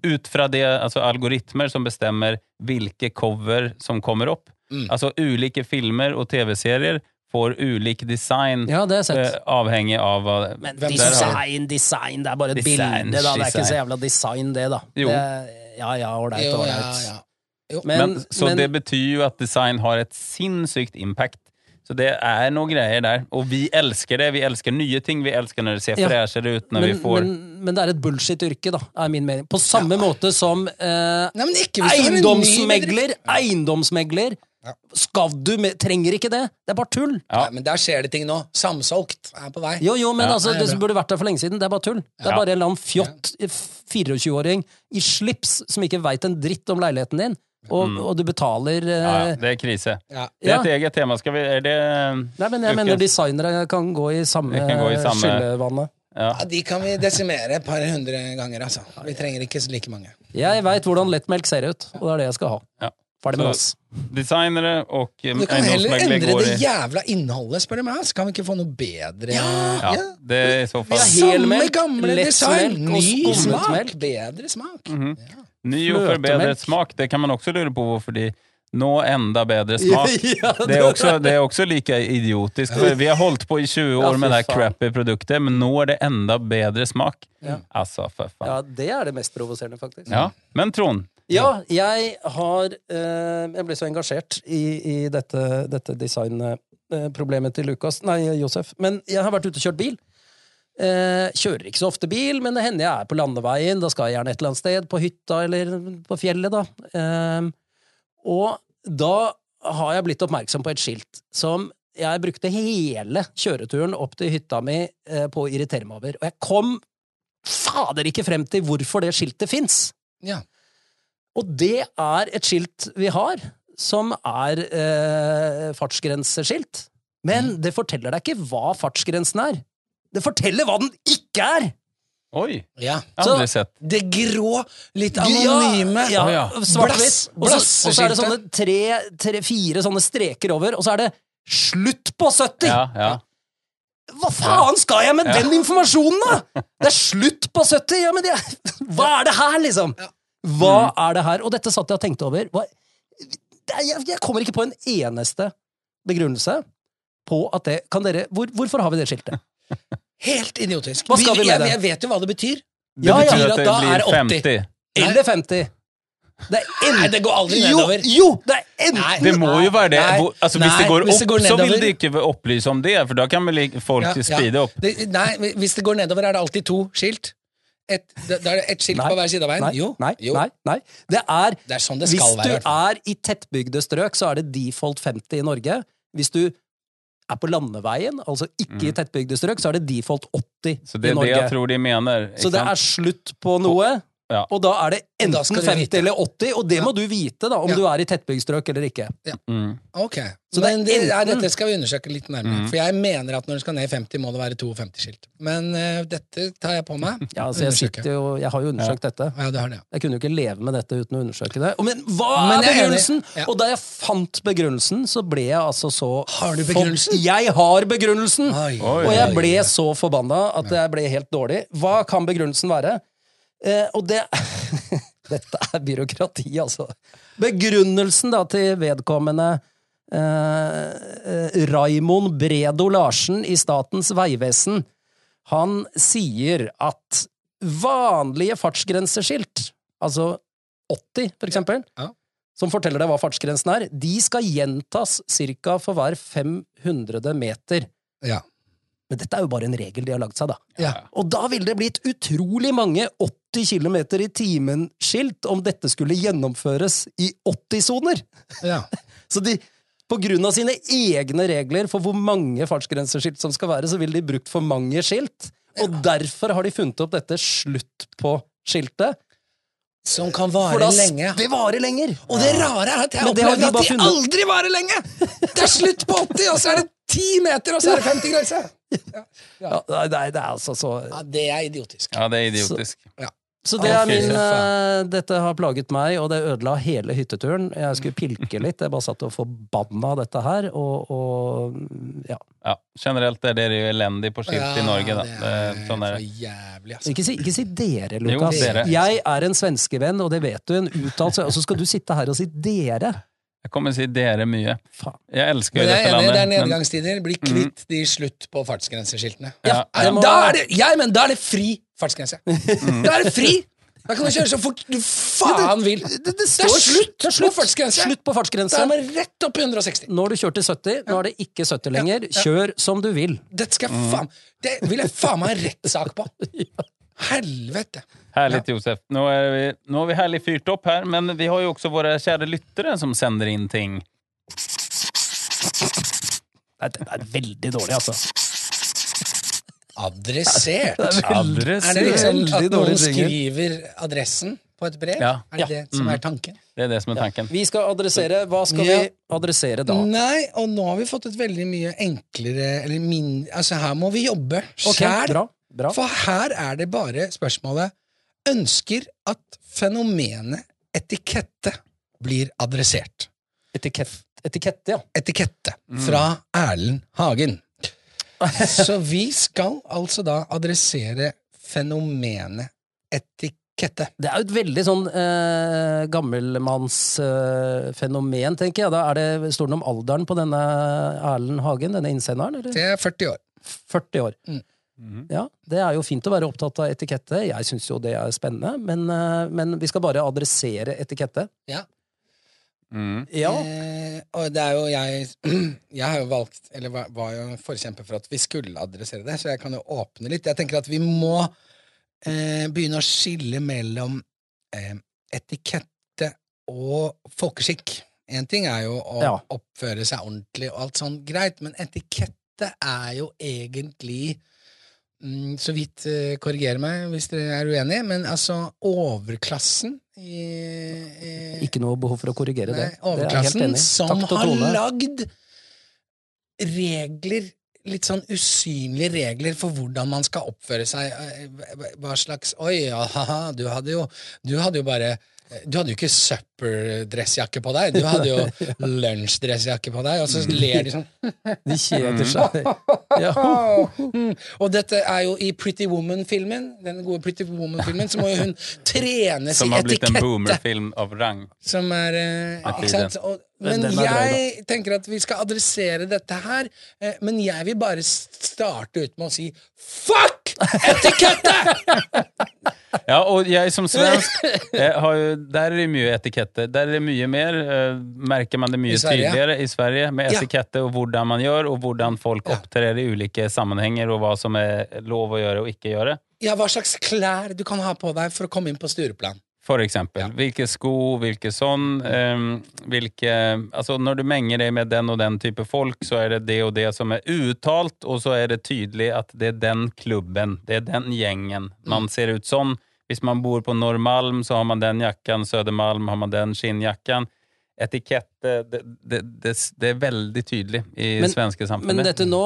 ut fra det, altså algoritmer som bestemmer hvilke cover som kommer opp. Mm. Altså ulike filmer og TV-serier får ulik design Ja, eh, avhengig av hva Men design, design, det er bare et Design, bilde, da. Det er ikke så jævla design, det, da. Jo. Det, ja, ja, ålreit, ålreit. ja, ålreit. Ja. Men, Men, så men- det betyr jo at design har et sinnssykt impact. Så det er noen greier der. Og vi elsker det. Vi elsker nye ting. Vi elsker når det ser Ja. freshere ut. Når men, vi får men, men det er et bullshit-yrke, da, er min mening. På samme måte som eh, Nei, ikke eiendomsmegler. Eiendomsmegler. Ja. Skal du med, Trenger ikke det. Det er bare tull. Ja. Nei, men der skjer det ting nå. Samsolgt er på vei. Jo, jo, men Ja. altså, Nei, det som det burde vært der for lenge siden. Det er bare tull. Det er bare en eller annen fjott eh, 24-åring i slips som ikke veit en dritt om leiligheten din, og, og du betaler uh, Ja, ja, det er krise. Ja. Det er et eget tema. Skal vi Er det Nei, men jeg ukens- mener designere kan gå i samme, gå i samme- skyllevannet. Ja. Ja, de kan vi desimere et par hundre ganger, altså. Vi trenger ikke så like mange. Jeg veit hvordan lettmelk ser ut, og det er det jeg skal ha. Ja. Ferdig med Så- oss. Designere og eh, Du kan heller endre det jævla innholdet, spør du meg. Så kan vi ikke få noe bedre Ja, det er i så fall Samme gamle design, ny smak, bedre smak. Mhm. Ny og forbedret smak. Det kan man også lure på hvorfor de nå enda bedre <laughs> smak. Ja, Det er, også, det er også like idiotisk. Vi har holdt på i 20 år med det crappy produktet, men nå er det enda bedre smak. Ja. Altså, for faen. Ja, det er det mest provoserende, faktisk. Ja. Men Trond, Ja, jeg har eh, Jeg ble så engasjert i, i dette, dette designproblemet til Lukas Nei, Josef. Men jeg har vært ute og kjørt bil. Eh, kjører ikke så ofte bil, men det hender jeg er på landeveien. Da skal jeg gjerne et eller annet sted, på hytta eller på fjellet, da. Eh, og da har jeg blitt oppmerksom på et skilt som jeg brukte hele kjøreturen opp til hytta mi eh, på å irritere meg over. Og jeg kom fader ikke frem til hvorfor det skiltet fins. Ja. Og det er et skilt vi har, som er eh, fartsgrenseskilt. Men det forteller deg ikke hva fartsgrensen er. Det forteller hva den ikke er! oi! ja. Så, aldri sett. Det grå, litt anonyme Ja, Å, ja. svart-hvitt. Og så- Og så er det sånne tre, tre, fire sånne streker over, og så er det 'slutt på 70'! Ja, ja. Hva faen skal jeg med Ja. den informasjonen, da?! Det er slutt på 70! Ja, men det, hva er det her, liksom? Hva er det her? Og dette satt jeg og tenkte over. Hva, det jeg, jeg kommer ikke på en eneste begrunnelse på at det Kan dere hvor, Hvorfor har vi det skiltet? Helt idiotisk. Hva skal vi med jeg, det? jeg vet jo hva det betyr. Det Ja, ja. betyr At at det da blir er 80. 50. Eller 50? Det er en, Nei, det går aldri nedover. Jo! Det er enten Nei. Det må jo være det. Nei, altså, hvis nei, det går hvis det opp, så vil det de ikke opplyse om det, for da kan vel folk Ja, ja. speede opp. Det, nei, hvis det går nedover, er det alltid to skilt. Et, da er det ett skilt Nei. på hver side av veien. Nei, jo, nei, jo. nei, nei. Det er Det er sånn det Hvis skal være. i du er i tettbygde strøk, så er det default 50 i Norge. Hvis du er på landeveien, altså ikke i tettbygde strøk, så er det default 80 i Norge. Så det er det jeg tror de mener. så det er slutt på noe, Ja. og da er det enten 50 eller 80, og det må du vite, da, om Ja. du er i tettbygdstrøk eller ikke. mm. Ok, Så Men det det, er ja, dette skal vi undersøke litt nærmere. Mm. For jeg mener at når du skal ned i 50, må det være 52-skilt. Men uh, dette tar jeg på meg. <laughs> Ja, altså jeg, jo, jeg har jo undersøkt dette. Ja, det har det. Jeg kunne jo ikke leve med dette uten å undersøke det. Men hva Men er er begrunnelsen? Ja. Og da jeg fant begrunnelsen, så ble jeg altså så Har du for- Jeg har begrunnelsen! Oi, Oi. Og jeg ble så forbanna at jeg ble helt dårlig. Hva kan begrunnelsen være? Eh, og det <laughs> Dette er byråkrati, altså. Begrunnelsen da til vedkommende eh, eh, Raimond Bredo Larsen i Statens vegvesen, han sier at vanlige fartsgrenseskilt, altså 80 for eksempel, Ja. som forteller deg hva fartsgrensen er, de skal gjentas ca. for hver 500 meter. Ja. Men dette er jo bare en regel de har lagd seg, da. Ja. Og da ville det blitt utrolig mange 80 km i timen-skilt om dette skulle gjennomføres i 80-soner. Ja. <laughs> Så de, på grunn av sine egne regler for hvor mange fartsgrenseskilt som skal være, så ville de brukt for mange skilt. Og derfor har de funnet opp dette slutt på skiltet. Som kan vare da lenge. det varer lenger! Og det rare er at jeg opplever at de funnet- aldri varer lenge! Det er slutt på 80, og så er det 10 meter, og så er det 50 grense! Ja, ja. nei, det er altså så Ja, det er idiotisk. Ja, det er idiotisk. Så det er min eh, Dette har plaget meg, og det ødela hele hytteturen. Jeg skulle pilke litt, jeg bare satt og forbanna dette her, og, og ja. Ja, generelt er dere jo elendige på skilt i Norge. Da. det er sånn er det. jævlig, altså. Ikke si, ikke si dere, Jo, dere. Jeg er en svenskevenn, og det vet du, en uttalt Og så skal du sitte her og si dere! Jeg kommer til å si dere mye. Faen. Jeg elsker Men jeg dette landet. det er nedgangstider. Bli kvitt de slutt på fartsgrenseskiltene. Ja, ja. må- Da er det, ja, men da er det fri fartsgrense. <laughs> Da er det fri! Da kan du kjøre så fort du faen vil. Det, Det, er slutt det er på fartsgrense! Slutt på fartsgrense. Da er man rett opp i 160. Nå har du kjørt til 70, nå er det ikke 70 lenger. Kjør som du vil. Dette skal jeg faen Det vil jeg faen meg ha rettssak på. <laughs> Helvete. Härligt Josef. Nå er vi, nå har vi herlig fyrt opp her, men vi har jo også våre kjære lyttere som sender inn ting. Det er veldig dårlig, altså. Adressert. Adressert. Er det liksom at noen skriver adressen på et brev? Ja. Er det det som er tanken? Det er det som er tanken. Vi skal adressere Hva skal Ja. vi adressere da? Nei, og nå har vi fått et veldig mye enklere eller min, Altså, her må vi jobbe sjæl. bra, bra. For her er det bare spørsmålet Ønsker at fenomenet etikette blir adressert. Etikett, etikette, ja. Etikette fra Erlend Hagen. <laughs> Så vi skal altså da adressere fenomenet etikette. Det er jo et veldig sånn eh, gammelmannsfenomen, eh, tenker jeg. Da er det, står det noe om alderen på denne Erlend Hagen, denne innsenderen? Eller? Det er 40 år. 40 år. Mm. Ja, Det er jo fint å være opptatt av etikette. Jeg syns jo det er spennende, men, eh, men vi skal bare adressere etikette. Ja. Mm. Ja. Eh, og det er jo jeg <clears throat> Jeg har jo valgt, eller var, var jo en forkjemper for at vi skulle adressere det, så jeg kan jo åpne litt. Jeg tenker at vi må eh, begynne å skille mellom eh, etikette og folkeskikk. Én ting er jo å Ja. oppføre seg ordentlig og alt sånn greit, men etikette er jo egentlig Så vidt korrigerer meg hvis dere er uenige, men altså overklassen i, i Ikke noe behov for å korrigere det. Nei, Det er overklassen det som har lagd regler Litt sånn usynlige regler for hvordan man skal oppføre seg. eh, Hva slags Oi, ja, haha, du hadde jo Du hadde jo bare du hadde jo ikke supperdressjakke på deg, du hadde jo <laughs> lunsjdressjakke på deg, og så ler de sånn. De kjeder seg. <laughs> Ja. Og dette er jo i Pretty Woman-filmen, den gode Pretty Woman-filmen, så må jo hun trenes Som har blitt en etikette. boomerfilm av rang. Som er eh, Ikke sant? Og, Men jeg tenker at vi skal adressere dette her, eh, men jeg vil bare starte ut med å si fuck <laughs> etikette! Ja, og jeg som svensk jeg har Der er det mye etikette. Der er det mye mer. eh, merker man det mye I tydeligere i Sverige med Ja. etikette og hvordan man gjør, og hvordan folk Ja. opptrer i ulike sammenhenger, og hva som er lov å gjøre og ikke gjøre. Ja, hva slags klær du kan ha på deg for å komme inn på Stureplan. For eksempel. Hvilke sko, hvilke sånn Um, hvilke, altså Når du menger deg med den og den type folk, så er det det og det som er uttalt, og så er det tydelig at det er den klubben, det er den gjengen. Man ser ut sånn. Hvis man bor på Norrmalm, så har man den jakken. Södermalm har man den skinnjakken. Etikette det, det, det, det er veldig tydelig i Men- svenske samfunnet. Men dette nå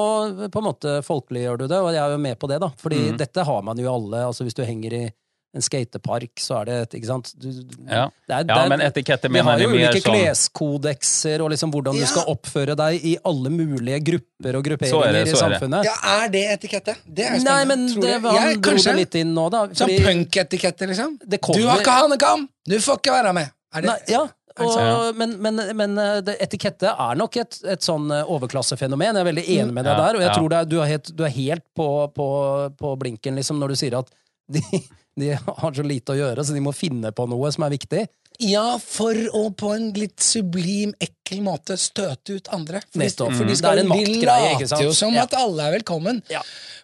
på en måte folkeliggjør du det, og jeg er jo med på det, da. Fordi Mm. dette har man jo alle. altså Hvis du henger i en skatepark, så er det et Ikke sant? Du, Ja. det er, ja, det er- men etikette Vi har mener jo jeg mer ulike sånn kleskodekser og liksom hvordan Ja. du skal oppføre deg i alle mulige grupper og Så er grupperinger det, så i er det. samfunnet. Ja, Er det etikette? Det er spennende. Nei, men Tror det, var, han Jeg- dro kanskje. det litt inn nå, da. Sånn fordi- punketikette, liksom? Det kommer- Du har ikke hanekam! Du får ikke være med! Er det, Nei, ja, og, men, men, men eh, det, etikette er nok et, et sånn eh, overklassefenomen. Jeg er veldig enig med deg der, og jeg tror det er, du, er helt, du er helt på, på, på blinken liksom, når du sier at de, de har så lite å gjøre, så de må finne på noe som er viktig. Ja, for å på en litt sublim, ekkel måte støte ut andre. For, Nettopp. for de Mm. skal Det er en de maktgreie, ikke later sant? jo som Ja. at alle er velkommen. Ja.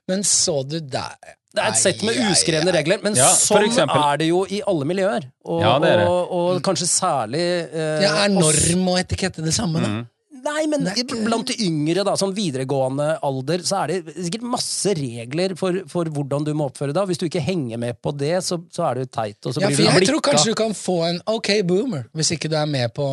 Men så du der Det er et sett med uskrevne regler, men Ja, sånn eksempel- er det jo i alle miljøer. Og, Ja, det det. og, og kanskje særlig eh, Ja, Er norm og etikette det samme, da? Nei, men ikke- blant de yngre, da, sånn videregående alder, så er det sikkert masse regler for, for hvordan du må oppføre deg. Hvis du ikke henger med på det, så, så er du teit, og så Ja, for jeg tror kanskje du kan få en ok boomer, hvis ikke du er med på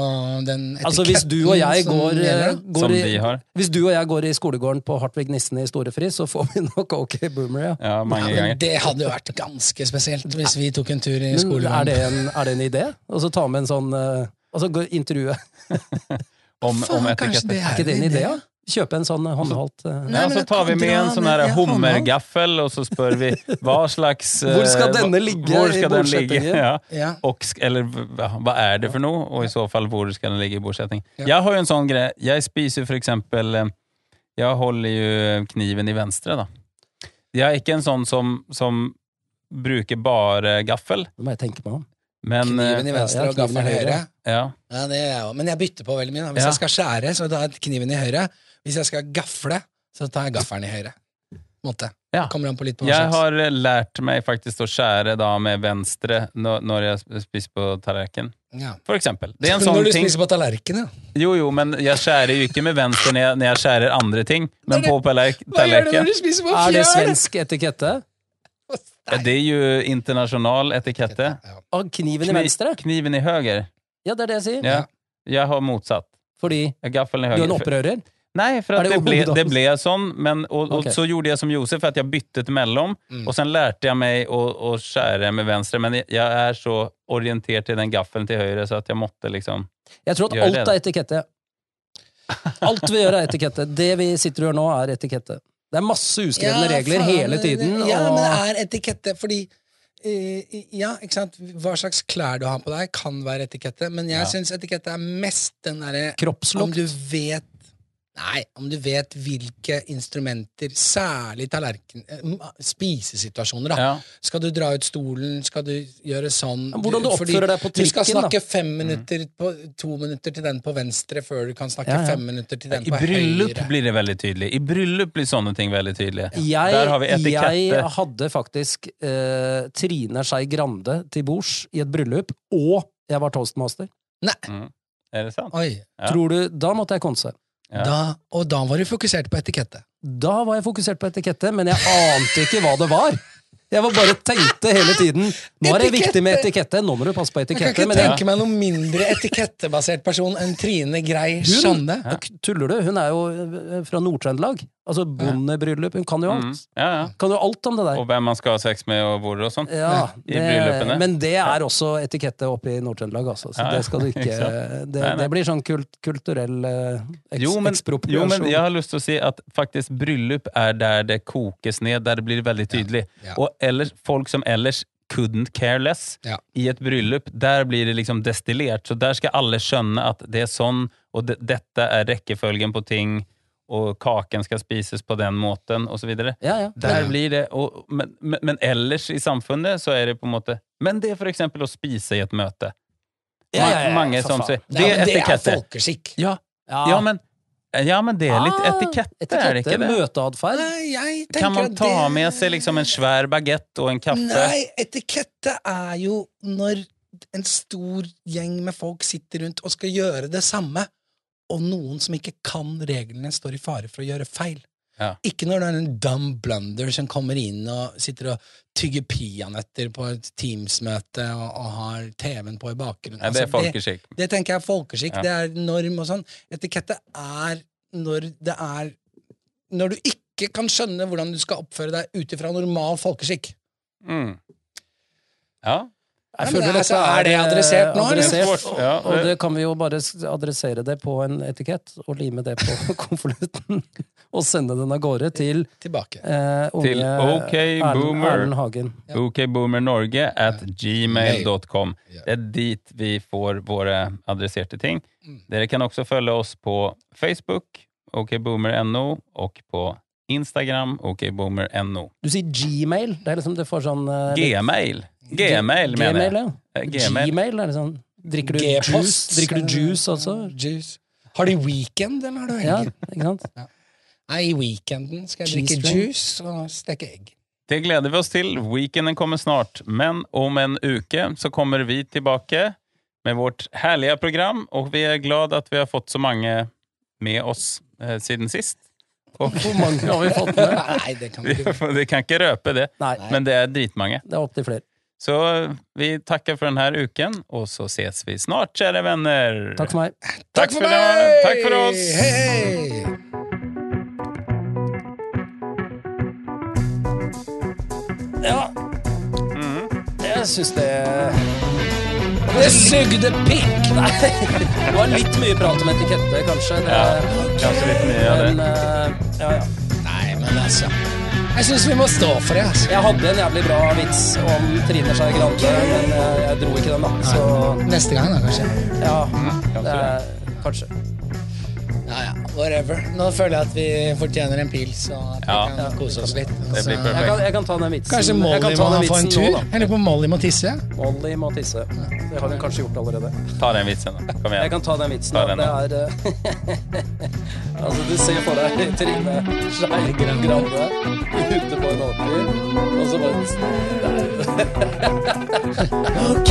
den etiketten Altså Hvis du og jeg som går, som, går i. Hvis du og jeg går i skolegården på Hartvig Nissen i Storefri, så får vi nok OK Boomer, ja. Ja, mange Ja, ganger. det hadde jo vært ganske spesielt hvis vi tok en tur i Men skolegården. er det, en, er det en idé? Og så ta med en sånn eh, Altså gå- intervjue. <laughs> Om, Faen, om etiketter. det Er ikke det en idé? Kjøpe en sånn håndholdt uh, Nei, Ja, så tar vi med en sånn her hummergaffel, og så spør vi hva slags uh, <laughs> Hvor skal denne ligge hvor i skal den ligge? Ja. Ja. Och, eller hva er det for noe, og i så fall hvor skal den ligge i bordsetting? Jeg har jo en sånn greie, jeg spiser jo for eksempel, eh, jeg holder jo kniven i venstre da. Jeg er ikke en sånn som, som bruker bare gaffel, Det må jeg tenke på. Men... eh, Kniven i venstre ja, og gaffelen i høyre. Ja, Ja, det er jeg. Men jeg bytter på veldig mye. Hvis Ja. jeg skal skjære, så tar jeg kniven i høyre. Hvis jeg skal gafle, så tar jeg gaffelen i høyre. Måte. Ja. Kommer an på litt på jeg slags. har eh, lært meg faktisk å skjære da med venstre når, når jeg spiser på tallerken. Ja. For eksempel. Det er en <laughs> sånn Når du ting... spiser på tallerken, ja. Jo, jo, men jeg skjærer jo ikke med venstre når jeg, når jeg skjærer andre ting. Men på tallerken Hva gjør du når du spiser på Er det svensk etikette? Ja, Det er jo internasjonal etikette. Ja. Av kniven i Kni- venstre? Kniven i høyre. Ja, det er det jeg sier. Ja. Jeg har motsatt. Fordi Gaffelen i du er en høyre. opprører? Nei, for at det det ble, det ble sånn, men, og, og Ok. så gjorde jeg som Josef, at jeg byttet mellom, Mm. og så lærte jeg meg å, å skjære med venstre, men jeg, jeg er så orientert til den gaffelen til høyre, så at jeg måtte liksom Jeg tror at alt det, er etikette. Alt vi gjør er etikette. Det vi sitter og gjør nå, er etikette. Det er masse uskrevne regler faen, hele tiden. Ja, og... men det er etikette, fordi uh, Ja, ikke sant. Hva slags klær du har på deg, kan være etikette, men jeg Ja. syns etikette er mest den derre Om du vet Nei, om du vet hvilke instrumenter, særlig tallerken... eh, Spisesituasjoner, da. Ja. Skal du dra ut stolen? Skal du gjøre sånn? Ja, hvordan du oppfører deg på trikken, da. Du skal snakke fem minutter på, to minutter til den på venstre før du kan snakke Ja, ja. fem minutter til den I på bryllup høyre. blir det veldig tydelig. I bryllup blir sånne ting veldig tydelige. Jeg, Der har vi etikette. jeg hadde faktisk eh, Trine Skei Grande til bords i et bryllup, og jeg var toastmaster. Nei, Er det sant? oi. Ja. Tror du, Da måtte jeg konse. Ja. Da, og da var du fokusert på etikette. Da var jeg fokusert på etikette, men jeg ante ikke hva det var. Jeg var bare tenkte hele tiden Nå er det viktig med etikette. Nå må du passe på Jeg kan ikke tenke meg noen mindre etikettebasert person enn Trine Grei Skjande. Tuller du? Hun er jo eh, fra Nord-Trøndelag. Altså bondebryllup. Hun kan jo Mm. alt. Ja, ja. Kan jo alt om det der. Og hvem man skal ha sex med, og hvor og sånn. Ja, <laughs> I bryllupene. men det er også etikette oppe i Nord-Trøndelag, altså. Så det skal du <laughs> ikke Ikke Det, Nei, nei. det blir sånn kult, kulturell eh, eks, Jo men, jo, men jeg har lyst til å si at faktisk bryllup er der det kokes ned, der det blir veldig tydelig. Og ellers, folk som ellers couldn't care less Ja. i et bryllup, der blir det liksom destillert. Så der skal alle skjønne at det er sånn, og det, dette er rekkefølgen på ting, og kaken skal spises på den måten, videre. ja, ja. Der blir det, og, men, men, ellers i samfunnet så er det på en måte Men det er for eksempel å spise i et møte. Ja, ja, ja, Mange som sier Det er men det er etikette. folkeskikk. Ja, ja, men, ja, men det er litt Ah, etikette, er det ikke det? Møteatferd. Kan man ta det- med seg liksom en svær bagett og en kaffe? Nei, etikette er jo når en stor gjeng med folk sitter rundt og skal gjøre det samme, og noen som ikke kan reglene, står i fare for å gjøre feil. Ja. Ikke når det er en dumb blunder som kommer inn og sitter og tygger peanøtter på et Teams-møte og, og har TV-en på i bakgrunnen. Ja, det er Altså, folkeskikk. Det tenker jeg er folkeskikk, Ja. det er norm og sånn. Etikette er når det er Når du ikke kan skjønne hvordan du skal oppføre deg ut ifra normal folkeskikk. Mm. Ja. Jeg føler altså, dette er det adressert nå, eller? adressert, og, Ja, og det- kan vi jo bare adressere det på en etikett, og lime det på <laughs> konvolutten, og sende den av gårde til Tilbake. eh, unge Til OK Erlend, Boomer. Erlend Hagen. okboomernorge at gmail.com. Det er dit vi får våre adresserte ting. Mm. Dere kan også følge oss på Facebook, okboomerno, og på Instagram, okboomerno. Du sier Gmail. Det er liksom det får sånn eh, Gmail. Gmail, mener Gmail, jeg. ja. Eh, Gmail. Gmail, er det sånn Drikker du juice? Drikker du juice også? Juice. Har de weekend, eller har du Ja, ikke sant? Nei, I weekenden skal jeg drikke juice og steke egg. Det gleder vi oss til. Weekenden kommer snart, men om en uke så kommer vi tilbake med vårt herlige program, og vi er glad at vi har fått så mange med oss eh, siden sist. Og Hvor mange har vi fått med? <laughs> Nei, det kan vi vi, ikke. vi kan ikke røpe det, Nei, men det er dritmange. det er opptil flere. Så vi takker for denne uken, og så ses vi snart, kjære venner. Takk for meg. Takk for, meg! Takk for oss. Hei, hei! Ja, jeg syns det Det sugde pikk! <laughs> Nei, det var litt mye prat om etikette, kanskje. Det, Ja, kanskje litt mye av men det. eh, ja, ja. Nei, men altså Jeg syns vi må stå for det, altså. Jeg hadde en jævlig bra vits om Trine Skei Grande, men eh, jeg dro ikke den, da. Så Neste gang, da, kanskje. ja, kanskje det kanskje. Ja, ja, whatever. Nå føler jeg at vi fortjener en pils, og at vi Ja. kan kose oss litt. Det blir perfekt. Jeg kan, jeg kan ta den vitsen. Kanskje jeg Molly kan må ta den få en vitsen tur? nå, da. På Molly må tisse? Molly må tisse. Det har hun kanskje gjort allerede. Ta den vitsen, da. Kom Jeg igjen. kan ta den vitsen. Ta da. Det er eh, <laughs> Altså, du ser for deg Trine Skei Grande ute på en åker, og så bare Ok,